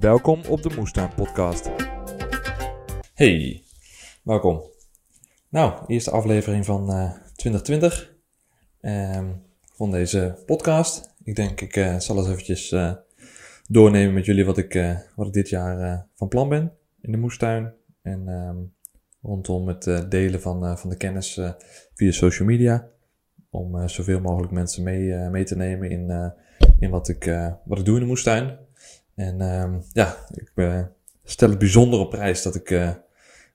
Welkom op de Moestuin Podcast. Hey, welkom. Nou, eerste aflevering van eh 2020 ehm, van deze podcast. Ik denk, ik eh, zal eens eventjes eh, doornemen met jullie wat ik, eh, wat ik dit jaar eh, van plan ben in de moestuin. En ehm, rondom het eh, delen van, eh, van de kennis eh, via social media. Om eh, zoveel mogelijk mensen mee, eh, mee te nemen in, eh, in wat, ik, eh, wat ik doe in de moestuin. En ehm, ja, ik eh, stel het bijzonder op prijs dat ik eh,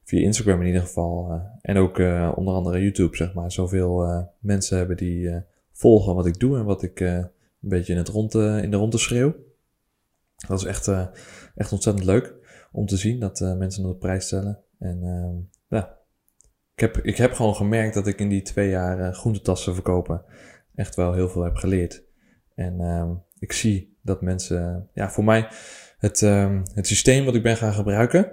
via Instagram in ieder geval eh, en ook onder andere YouTube zeg maar zoveel mensen hebben die volgen wat ik doe en wat ik een beetje in, het rond, in de ronde schreeuw. Dat is echt, echt ontzettend leuk om te zien dat mensen dat op prijs stellen. En ehm, ja, ik heb, ik heb gewoon gemerkt dat ik in die twee jaar groentetassen verkopen echt wel heel veel heb geleerd. En ehm, ik zie dat mensen, ja, voor mij het, ehm, het systeem wat ik ben gaan gebruiken,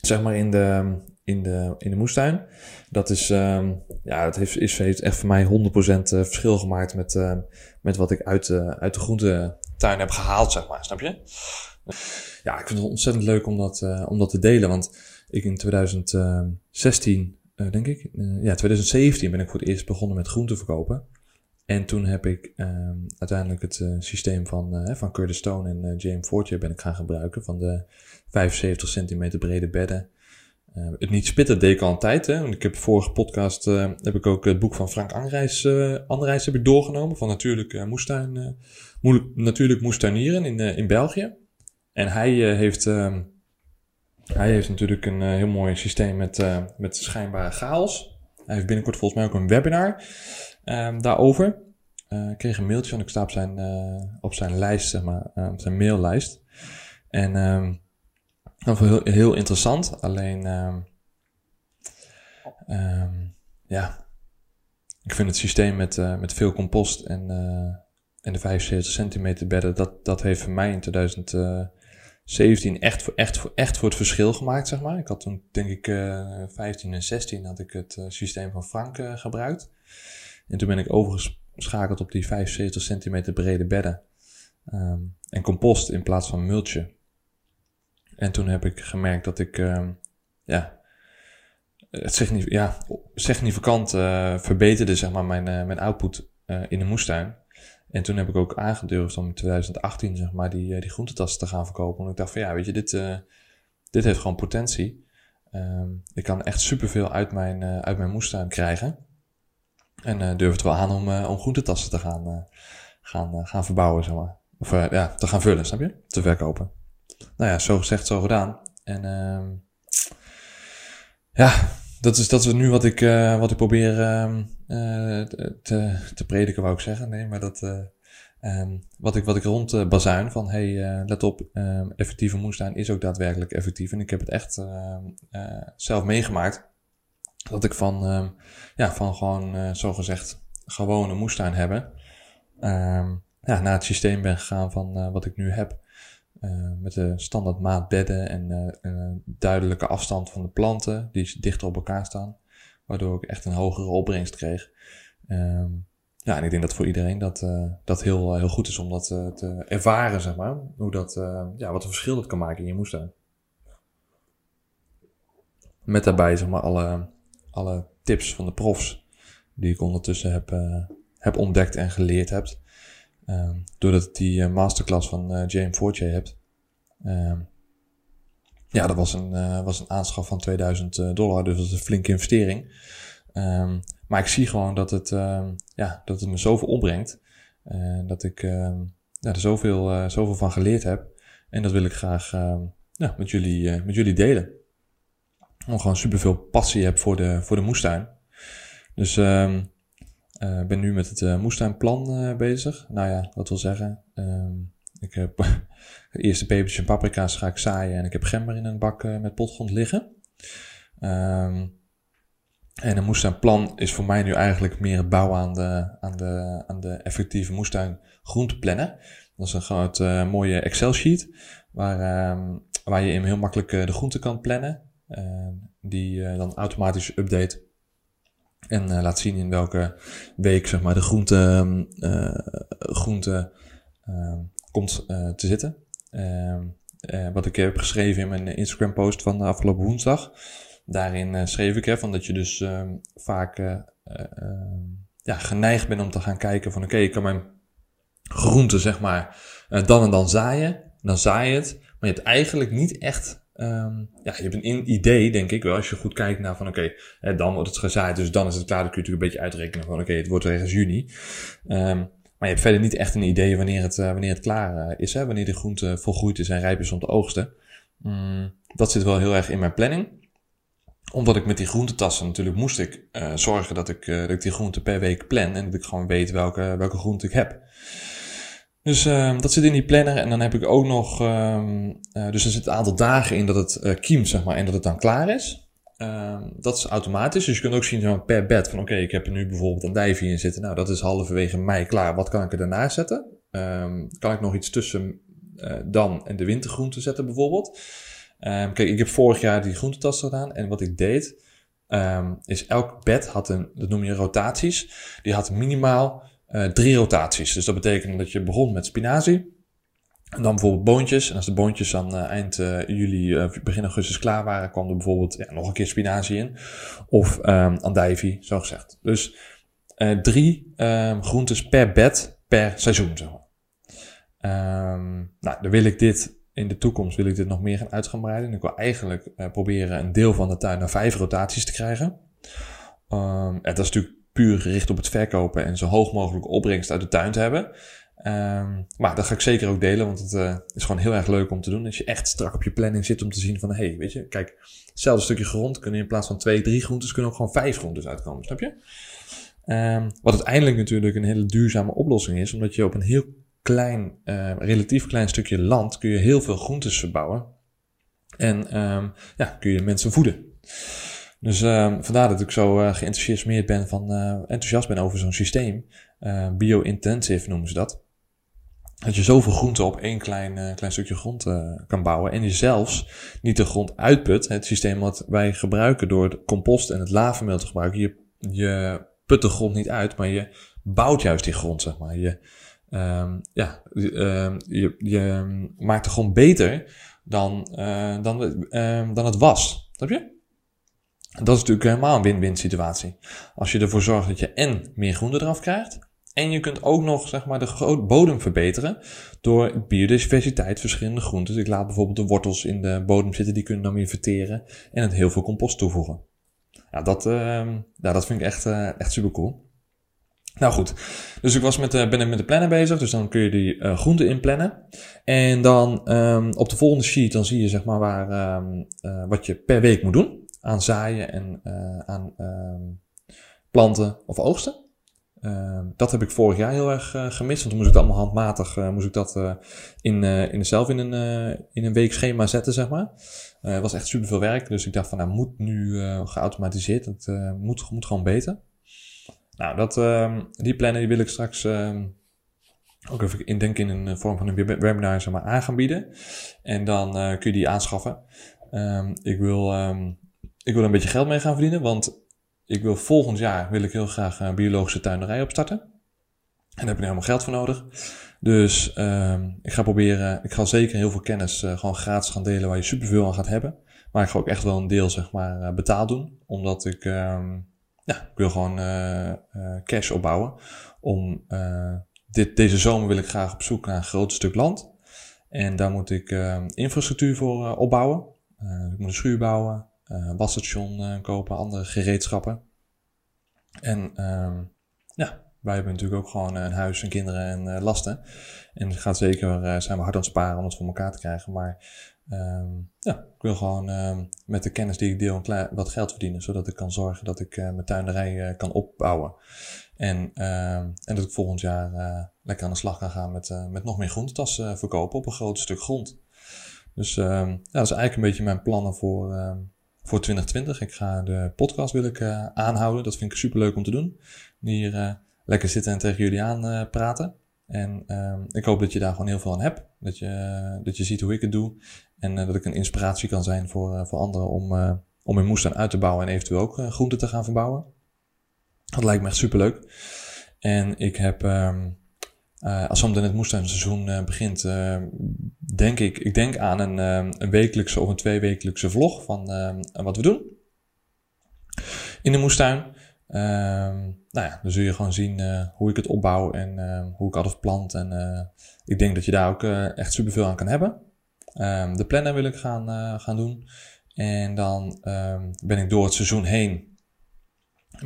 zeg maar in de, in de, in de moestuin, dat is, ehm, ja, het heeft, is, heeft echt voor mij 100% eh, verschil gemaakt met, ehm, met wat ik uit, de uit de groentetuin heb gehaald, zeg maar, snap je? Ja, ik vind het ontzettend leuk om dat, eh, om dat te delen, want ik in 2016, eh, denk ik, eh, ja, 2017 ben ik voor het eerst begonnen met groente verkopen. En toen heb ik ehm, uiteindelijk het eh, systeem van, eh, van Curtis Stone en eh, James Fortier ben ik gaan gebruiken. Van de 75 centimeter brede bedden. Het niet spitten deed al een tijd. Hè? Want ik heb vorige podcast heb ik ook het boek van Frank Anreis, eh Anreis heb ik doorgenomen. Van natuurlijk, moestuin, natuurlijk moestuinieren in, in België. En hij heeft... ehm, hij heeft natuurlijk een heel mooi systeem met, met schijnbare chaos. Hij heeft binnenkort volgens mij ook een webinar ehm, daarover. Eh, ik kreeg een mailtje van, ik sta op zijn, eh, op zijn lijst, zeg maar, op zijn maillijst. En ehm dat was heel, heel interessant, alleen, ehm, ehm, ja, ik vind het systeem met, eh, met veel compost en, en de 75 centimeter bedden, dat, dat heeft voor mij in 2017 echt voor, echt, voor, echt voor het verschil gemaakt, zeg maar. Ik had toen, denk ik, eh 15 en 16 had ik het systeem van Frank gebruikt. En toen ben ik overgeschakeld op die 75 centimeter brede bedden. Ehm, en compost in plaats van mulchen. En toen heb ik gemerkt dat ik, ehm, ja, het ja, significant eh, verbeterde, zeg maar, mijn, eh, mijn output eh, in de moestuin. En toen heb ik ook aangedurfd om in 2018, zeg maar, die, die groentetassen te gaan verkopen. Want ik dacht van, ja, weet je, dit, dit heeft gewoon potentie. Ehm, ik kan echt superveel uit mijn, uit mijn moestuin krijgen. En eh durf het wel aan om, eh, om groentetassen te gaan, eh, gaan, gaan verbouwen, zeg maar. Of ja, te gaan vullen, snap je? Te verkopen. Nou ja, zo gezegd, zo gedaan. En ehm ja, dat is, dat is nu wat ik, wat ik probeer ehm, eh, te, te prediken, wou ik zeggen. Nee, maar dat, eh, ehm, wat, ik, wat ik rond bazuin van, hey, let op, ehm, effectieve moestuin is ook daadwerkelijk effectief. En ik heb het echt zelf meegemaakt. Dat ik van, ehm, ja, van gewoon, eh zo gezegd, gewoon een moestuin hebben. ehm, ja, naar het systeem ben gegaan van eh, wat ik nu heb. Eh, met de standaard maat bedden en eh, een duidelijke afstand van de planten die dichter op elkaar staan. Waardoor ik echt een hogere opbrengst kreeg. Ehm, ja, en ik denk dat voor iedereen dat, dat heel, heel goed is om dat te ervaren, zeg maar. Hoe dat, ja, wat een verschil dat kan maken in je moestuin. Met daarbij, zeg maar, alle, alle tips van de profs die ik ondertussen heb, eh, heb ontdekt en geleerd heb. Ehm, doordat ik die eh, masterclass van eh, James Fortier hebt. Ehm, ja, dat was een, was een aanschaf van 2000 eh, dollar, dus dat is een flinke investering. Ehm, maar ik zie gewoon dat het, ja, dat het me zoveel opbrengt. dat ik ja, er zoveel, zoveel van geleerd heb. En dat wil ik graag met, jullie, met jullie delen. Gewoon superveel passie heb voor de, voor de moestuin. Dus ehm eh, ik ben nu met het eh, moestuinplan eh, bezig. Nou ja, dat wil zeggen. ehm, ik heb de eerste pepertjes en paprika's ga ik zaaien. En ik heb gember in een bak met potgrond liggen. Ehm, en een moestuinplan is voor mij nu eigenlijk meer het bouwen aan de, aan de, aan de effectieve moestuin groenteplannen. Dat is een groot mooie Excel sheet. Waar, waar je in heel makkelijk de groenten kan plannen. Ehm, die eh, dan automatisch update en eh, laat zien in welke week zeg maar, de groente, ehm, eh, groente ehm, komt te zitten. Wat ik heb geschreven in mijn Instagram post van de afgelopen woensdag. Daarin schreef ik hè, van dat je dus vaak ja, geneigd bent om te gaan kijken van oké, ik kan mijn groente zeg maar dan en dan zaaien. Dan zaai je het, maar je hebt eigenlijk niet echt Um, ja, je hebt een idee, denk ik wel, als je goed kijkt naar van oké, dan wordt het gezaaid, dus dan is het klaar. Dan kun je natuurlijk een beetje uitrekenen van oké, het wordt ergens juni. Um, maar je hebt verder niet echt een idee wanneer het, uh, wanneer het klaar uh, is, hè? wanneer de groente volgroeid is en rijp is om te oogsten. Um, dat zit wel heel erg in mijn planning. Omdat ik met die groentetassen natuurlijk moest ik uh, zorgen dat ik, dat ik die groente per week plan en dat ik gewoon weet welke, welke groente ik heb. Dus uh, dat zit in die planner. En dan heb ik ook nog. Um, uh, dus er zit een aantal dagen in dat het uh, kiemt, zeg maar, en dat het dan klaar is. Uh, dat is automatisch. Dus je kunt ook zien maar, per bed van oké, ik heb er nu bijvoorbeeld een dijfje in zitten. Nou, dat is halverwege mei klaar. Wat kan ik er daarna zetten? Kan ik nog iets tussen uh, dan en de wintergroente zetten bijvoorbeeld? Kijk, ik heb vorig jaar die groentetas gedaan. En wat ik deed, is elk bed had een, dat noem je rotaties. Die had minimaal uh, drie rotaties. Dus dat betekent dat je begon met spinazie. En dan bijvoorbeeld boontjes. En als de boontjes dan uh, eind uh, juli, begin augustus klaar waren, kwam er bijvoorbeeld ja, nog een keer spinazie in. Of um, andijvie, zo gezegd. Dus drie um, groentes per bed per seizoen, maar. Um, nou, dan wil ik dit in de toekomst wil ik dit nog meer gaan. En ik wil eigenlijk proberen een deel van de tuin naar vijf rotaties te krijgen. Um, dat is natuurlijk puur gericht op het verkopen en zo hoog mogelijk opbrengst uit de tuin te hebben. Um, maar dat ga ik zeker ook delen, want het uh, is gewoon heel erg leuk om te doen. Als je echt strak op je planning zit om te zien van, hé, hey, weet je, kijk, hetzelfde stukje grond kunnen in plaats van twee, drie groentes, kunnen ook gewoon vijf groentes uitkomen, snap je? Um, wat uiteindelijk natuurlijk een hele duurzame oplossing is, omdat je op een heel klein, uh, relatief klein stukje land kun je heel veel groentes verbouwen. En ja, kun je mensen voeden. Dus uh, vandaar dat ik zo uh, geïnteresseerd ben van, uh, enthousiast ben over zo'n systeem. Bio-intensive noemen ze dat. Dat je zoveel groenten op één klein, klein stukje grond kan bouwen. En je zelfs niet de grond uitput. Het systeem wat wij gebruiken door het compost en het lavenmeel te gebruiken. Je, je put de grond niet uit, maar je bouwt juist die grond, zeg maar. Je, um, ja, um, je, je maakt de grond beter dan, dan, dan het was. Snap je? Dat is natuurlijk helemaal een win-win situatie. Als je ervoor zorgt dat je en meer groente eraf krijgt. En je kunt ook nog zeg maar, de bodem verbeteren door biodiversiteit, verschillende groenten. Ik laat bijvoorbeeld de wortels in de bodem zitten, die kunnen dan weer verteren en het heel veel compost toevoegen. Ja, dat, uh, ja, dat vind ik echt, uh, echt super cool. Nou goed, dus ik was met, uh, ben met de planner bezig, dus dan kun je die uh, groenten inplannen. En dan um, op de volgende sheet dan zie je zeg maar waar, um, wat je per week moet doen aan zaaien en uh, aan uh, planten of oogsten. Uh, dat heb ik vorig jaar heel erg uh, gemist, want toen moest ik het allemaal handmatig, uh, moest ik dat in, in zelf in een, in een weekschema zetten, zeg maar. Het was echt super veel werk, dus ik dacht van, nou, moet nu geautomatiseerd, het moet, moet gewoon beter. Nou, dat, ehm, die plannen die wil ik straks ehm, ook even indenken in een vorm van een webinar zeg maar, aan gaan bieden. En dan kun je die aanschaffen. ik wil ik wil een beetje geld mee gaan verdienen, want ik wil volgend jaar wil ik heel graag een biologische tuinderij opstarten. En daar heb ik helemaal geld voor nodig. Dus uh, ik ga proberen, ik ga zeker heel veel kennis uh, gewoon gratis gaan delen waar je superveel aan gaat hebben. Maar ik ga ook echt wel een deel zeg maar uh, betaald doen. Omdat ik, uh, ja, ik wil gewoon uh, cash opbouwen. Om dit, deze zomer wil ik graag op zoek naar een groot stuk land. En daar moet ik ehm, infrastructuur voor opbouwen. ik moet een schuur bouwen, uh, wasstation uh, kopen, andere gereedschappen. En uh, ja, wij hebben natuurlijk ook gewoon een huis en kinderen en lasten. En het gaat zeker, zijn we hard aan het sparen om het voor elkaar te krijgen. Maar um, ja, ik wil gewoon um, met de kennis die ik deel wat geld verdienen. Zodat ik kan zorgen dat ik mijn tuinderij kan opbouwen. En, en dat ik volgend jaar lekker aan de slag kan gaan met, met nog meer groentetassen verkopen op een groot stuk grond. Dus ja, dat is eigenlijk een beetje mijn plannen voor, voor 2020. Ik ga de podcast wil ik, uh, aanhouden. Dat vind ik super leuk om te doen. Hier uh, lekker zitten en tegen jullie aan praten. En ik hoop dat je daar gewoon heel veel aan hebt. Dat je, dat je ziet hoe ik het doe. En dat ik een inspiratie kan zijn voor, voor anderen om, om hun moestuin uit te bouwen en eventueel ook groenten te gaan verbouwen. Dat lijkt me echt super leuk. En ik heb um, Uh, als zometeen het moestuinseizoen uh, begint, uh, denk ik, ik denk aan een, een wekelijkse of een tweewekelijkse vlog van wat we doen in de moestuin. Ehm, nou ja, dan zul je gewoon zien hoe ik het opbouw en ehm, hoe ik alles plant. En ik denk dat je daar ook echt superveel aan kan hebben. Um, de planner wil ik gaan, gaan doen. En dan ben ik door het seizoen heen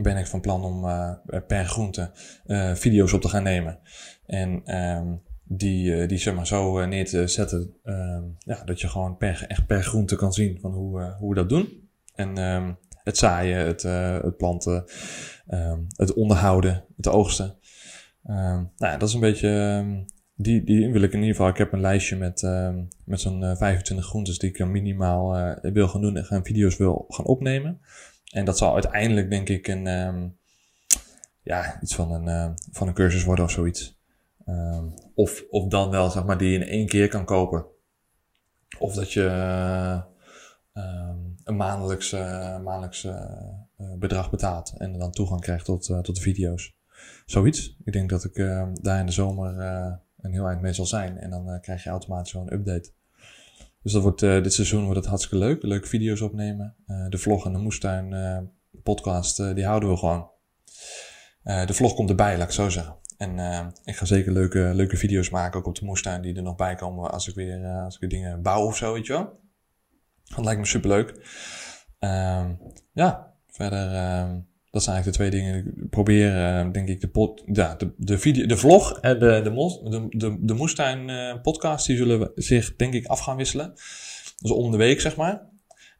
ben ik van plan om uh, per groente uh, video's op te gaan nemen. En um, die, uh, die zeg maar zo neer te zetten, um, ja, dat je gewoon per, echt per groente kan zien van hoe, hoe we dat doen. En um, het zaaien, het, het planten, het onderhouden, het oogsten. nou ja, dat is een beetje, die, die wil ik in ieder geval. Ik heb een lijstje met, met zo'n 25 groentes die ik minimaal wil gaan doen en gaan video's wil gaan opnemen. En dat zal uiteindelijk, denk ik, een, um, ja, iets van een, uh, van een cursus worden of zoiets. Um, of, of dan wel, zeg maar, die je in één keer kan kopen. Of dat je uh, um, een maandelijks, uh, maandelijks bedrag betaalt en dan toegang krijgt tot, tot de video's. Zoiets. Ik denk dat ik daar in de zomer een heel eind mee zal zijn. En dan krijg je automatisch wel een update. Dus dat wordt, uh, dit seizoen wordt het hartstikke leuk. Leuke video's opnemen. Uh, de vlog en de moestuin uh, podcast, die houden we gewoon. de vlog komt erbij, laat ik zo zeggen. En ik ga zeker leuke, leuke video's maken, ook op de moestuin, die er nog bij komen als ik weer, als ik weer dingen bouw of zo, weet je wel. Dat lijkt me super leuk. Ehm, ja, verder ehm, dat zijn eigenlijk de twee dingen. Ik probeer, uh, denk ik, de, pod, ja, de, de, video, de vlog en de, de, de, moestuin uh, podcast, die zullen zich, denk ik, af gaan wisselen. Dus om de week, zeg maar.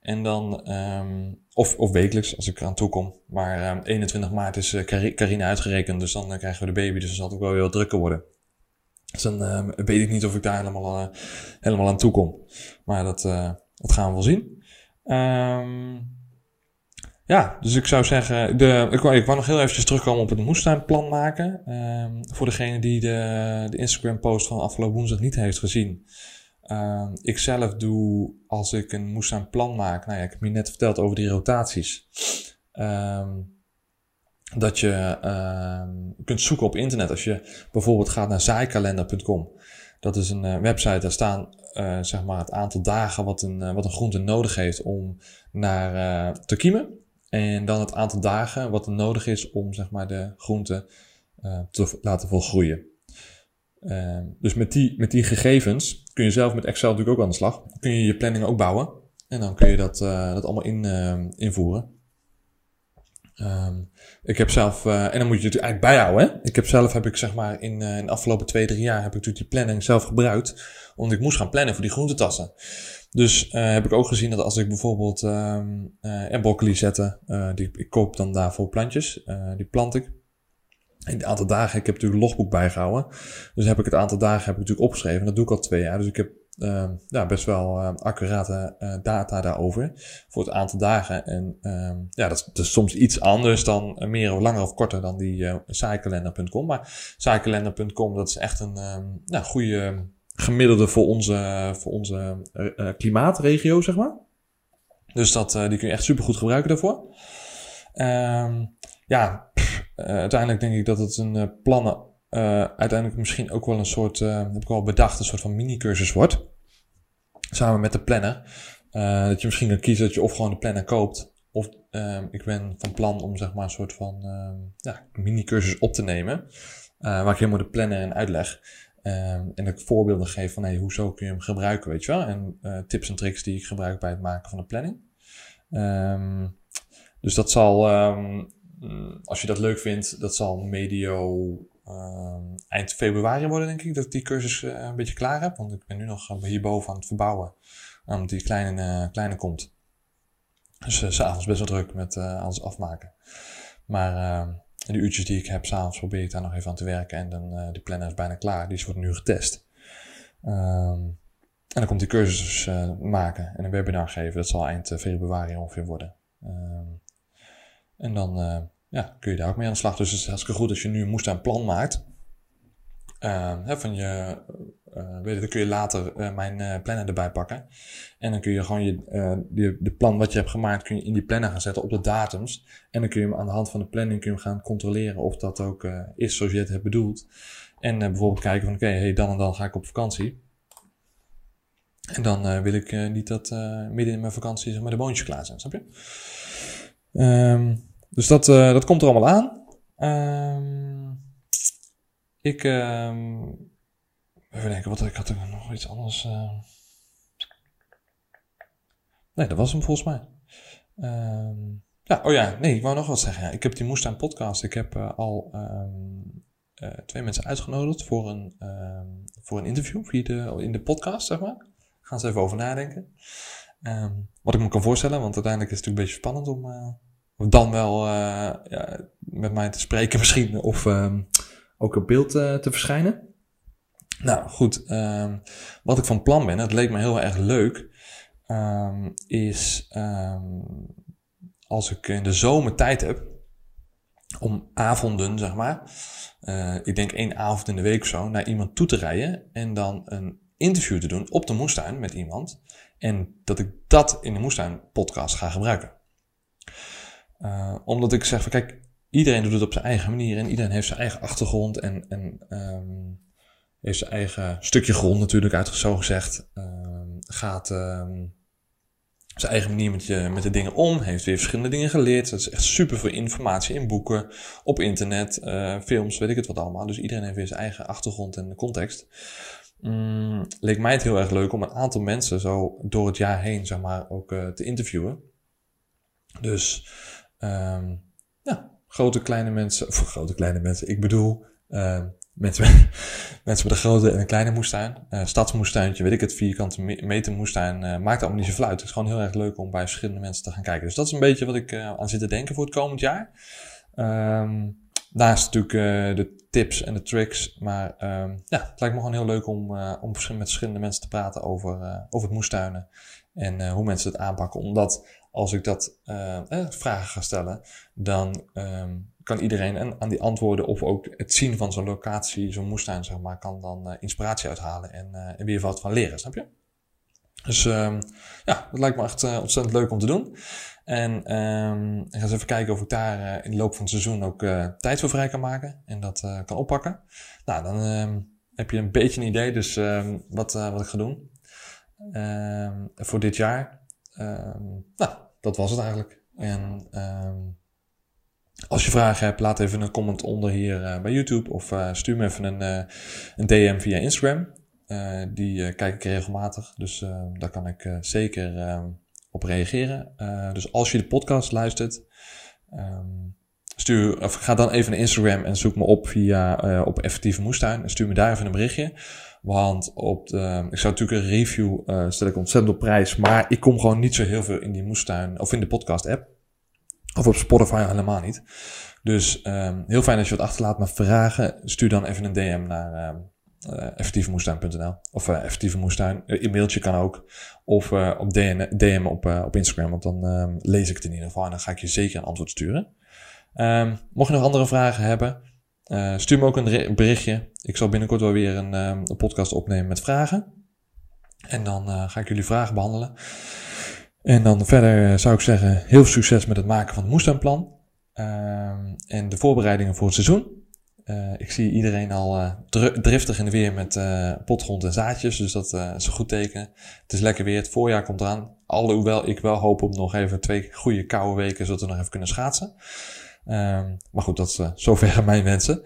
En dan, um, of, of wekelijks, als ik eraan toe kom. Maar um, 21 maart is uh, uitgerekend, dus dan krijgen we de baby. Dus dan zal het ook wel heel drukker worden. Dus dan weet ik niet of ik daar helemaal, helemaal aan toe kom. Maar dat, dat gaan we wel zien. Um, ja, dus ik zou zeggen, de, ik, wou, nog heel eventjes terugkomen op het moestuinplan maken. Um, voor degene die de, de Instagram post van afgelopen woensdag niet heeft gezien. Um, ik zelf doe, als ik een moestuinplan maak, nou ja, ik heb je net verteld over die rotaties. Um, dat je kunt zoeken op internet. Als je bijvoorbeeld gaat naar zaaikalender.com. Dat is een uh, website, daar staan uh, zeg maar het aantal dagen wat een, uh, wat een groente nodig heeft om naar te kiemen. En dan het aantal dagen wat er nodig is om zeg maar, de groente uh, te laten volgroeien. Uh, dus met die, met die gegevens kun je zelf met Excel natuurlijk ook aan de slag. Kun je je planning ook bouwen. En dan kun je dat, uh, dat allemaal in, invoeren. Um, ik heb zelf, en dan moet je het eigenlijk bijhouden. Hè? Ik heb zelf, heb ik zeg maar in, in de afgelopen twee, drie jaar, heb ik natuurlijk die planning zelf gebruikt. Omdat ik moest gaan plannen voor die groentetassen. Dus uh, heb ik ook gezien dat als ik bijvoorbeeld um, uh, broccoli zette, die, ik koop dan daarvoor plantjes, die plant ik. In het aantal dagen, ik heb natuurlijk logboek bijgehouden. Dus heb ik het aantal dagen heb ik natuurlijk opgeschreven. Dat doe ik al twee jaar. Dus ik heb uh, ja, best wel uh, accurate uh, data daarover voor het aantal dagen. En uh, ja, dat is, soms iets anders dan meer of langer of korter dan die uh. Maar saaikalender.com, dat is echt een goede gemiddelde voor onze, voor onze klimaatregio, zeg maar. Dus dat, die kun je echt super goed gebruiken daarvoor. Um, ja, uiteindelijk denk ik dat het een plannen, uiteindelijk misschien ook wel een soort, heb ik wel bedacht, een soort van mini-cursus wordt. Samen met de planner. dat je misschien kan kiezen dat je of gewoon de planner koopt. Of ehm, ik ben van plan om zeg maar een soort van ja, mini-cursus op te nemen. waar ik helemaal de planner en uitleg. Um, en ik voorbeelden geef van hey, hoezo kun je hem gebruiken, weet je wel. En uh, tips en tricks die ik gebruik bij het maken van de planning. Um, dus dat zal, um, als je dat leuk vindt, dat zal medio eind februari worden, denk ik, dat ik die cursus uh, een beetje klaar heb. Want ik ben nu nog uh, hierboven aan het verbouwen, omdat die kleine, kleine komt. Dus s s'avonds best wel druk met alles afmaken. Maar de uurtjes die ik heb, s'avonds probeer ik daar nog even aan te werken. En dan, die planner is bijna klaar. Die wordt nu getest. Um, en dan komt die cursus uh, maken en een webinar geven. Dat zal eind eh, februari ongeveer worden. Um, en dan uh, kun je daar ook mee aan de slag. Dus het is hartstikke goed als je nu een aan plan maakt. Uh, hè, van je, uh, weet je, dan kun je later uh, mijn planner erbij pakken. En dan kun je gewoon je, de, de plan wat je hebt gemaakt, kun je in die planner gaan zetten op de datums. En dan kun je hem aan de hand van de planning kun je hem gaan controleren of dat ook is zoals je het hebt bedoeld. En bijvoorbeeld kijken van oké, hey, dan en dan ga ik op vakantie. En dan wil ik niet dat midden in mijn vakantie zeg maar, de boontjes klaar zijn, snap je? Ehm, dus dat, dat komt er allemaal aan. Ehm, ik... Um, even denken, wat, ik had er nog iets anders... Nee, dat was hem volgens mij. Ehm, ja, oh ja, nee, ik wou nog wat zeggen. Ik heb die Moestuin podcast. Ik heb uh, al twee mensen uitgenodigd voor een, voor een interview in de podcast, zeg maar. Gaan ze even over nadenken. wat ik me kan voorstellen, want uiteindelijk is het natuurlijk een beetje spannend om dan wel ja, met mij te spreken misschien. Of ook op beeld te verschijnen. Nou goed, wat ik van plan ben, het leek me heel erg leuk um, is als ik in de zomer tijd heb, om avonden, zeg maar, uh, ik denk één avond in de week of zo, naar iemand toe te rijden en dan een interview te doen op de moestuin met iemand. En dat ik dat in de moestuin podcast ga gebruiken. Uh, omdat ik zeg van kijk, iedereen doet het op zijn eigen manier en iedereen heeft zijn eigen achtergrond en, en um, heeft zijn eigen stukje grond natuurlijk, uit gezegd. gaat zijn eigen manier met, je, met de dingen om. Heeft weer verschillende dingen geleerd. Dat is echt super veel informatie in boeken, op internet, uh, films, weet ik het wat allemaal. Dus iedereen heeft weer zijn eigen achtergrond en context. Mm, leek mij het heel erg leuk om een aantal mensen zo door het jaar heen, zeg maar, ook uh, te interviewen. Dus, um, ja, grote, kleine mensen, of grote, kleine mensen, ik bedoel, uh, Mensen, mensen met een grote en een kleine moestuin. Uh, stadsmoestuintje, weet ik het, vierkante meter moestuin. Uh, maakt allemaal niet zo fluit. Het is gewoon heel erg leuk om bij verschillende mensen te gaan kijken. Dus dat is een beetje wat ik uh, aan zit te denken voor het komend jaar. Um, naast natuurlijk de tips en de tricks. Maar ja, het lijkt me gewoon heel leuk om, om met verschillende mensen te praten over, over het moestuinen. En hoe mensen het aanpakken. Omdat als ik dat vragen ga stellen, dan um, kan iedereen aan die antwoorden of ook het zien van zo'n locatie, zo'n moestuin, zeg maar, kan dan uh, inspiratie uithalen en, uh, weer wat van leren, snap je? Dus um, ja, dat lijkt me echt ontzettend leuk om te doen. En um, ik ga eens even kijken of ik daar in de loop van het seizoen ook tijd voor vrij kan maken en dat kan oppakken. Nou, dan heb je een beetje een idee dus wat, wat ik ga doen voor dit jaar. nou, dat was het eigenlijk. En als je vragen hebt, laat even een comment onder hier uh, bij YouTube of uh, stuur me even een, uh, een DM via Instagram. die kijk ik regelmatig, dus daar kan ik zeker op reageren. dus als je de podcast luistert, stuur, of ga dan even naar Instagram en zoek me op via op Effectieve Moestuin en stuur me daar even een berichtje. Want op de, ik zou natuurlijk een review stel ik ontzettend op prijs, maar ik kom gewoon niet zo heel veel in die moestuin of in de podcast app. Of op Spotify helemaal niet. Dus um, heel fijn als je wat achterlaat met vragen. Stuur dan even een DM naar um, uh, effectievemoestuin.nl of uh, effectieve moestuin. Uh, e-mailtje kan ook. Of uh, op DM, DM op, op Instagram, want dan um, lees ik het in ieder geval. En dan ga ik je zeker een antwoord sturen. mocht je nog andere vragen hebben, stuur me ook een berichtje. Ik zal binnenkort wel weer een, een podcast opnemen met vragen. En dan ga ik jullie vragen behandelen. En dan verder eh, zou ik zeggen, heel succes met het maken van het moestuinplan. Uh, en de voorbereidingen voor het seizoen. Ik zie iedereen al driftig in de weer met potgrond en zaadjes, dus dat is een goed teken. Het is lekker weer, het voorjaar komt eraan. Alhoewel ik wel hoop op nog even twee goede koude weken, zodat we nog even kunnen schaatsen. Ehm, maar goed, dat is zover mijn wensen.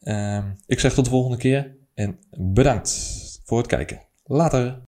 Ehm, ik zeg tot de volgende keer en bedankt voor het kijken. Later!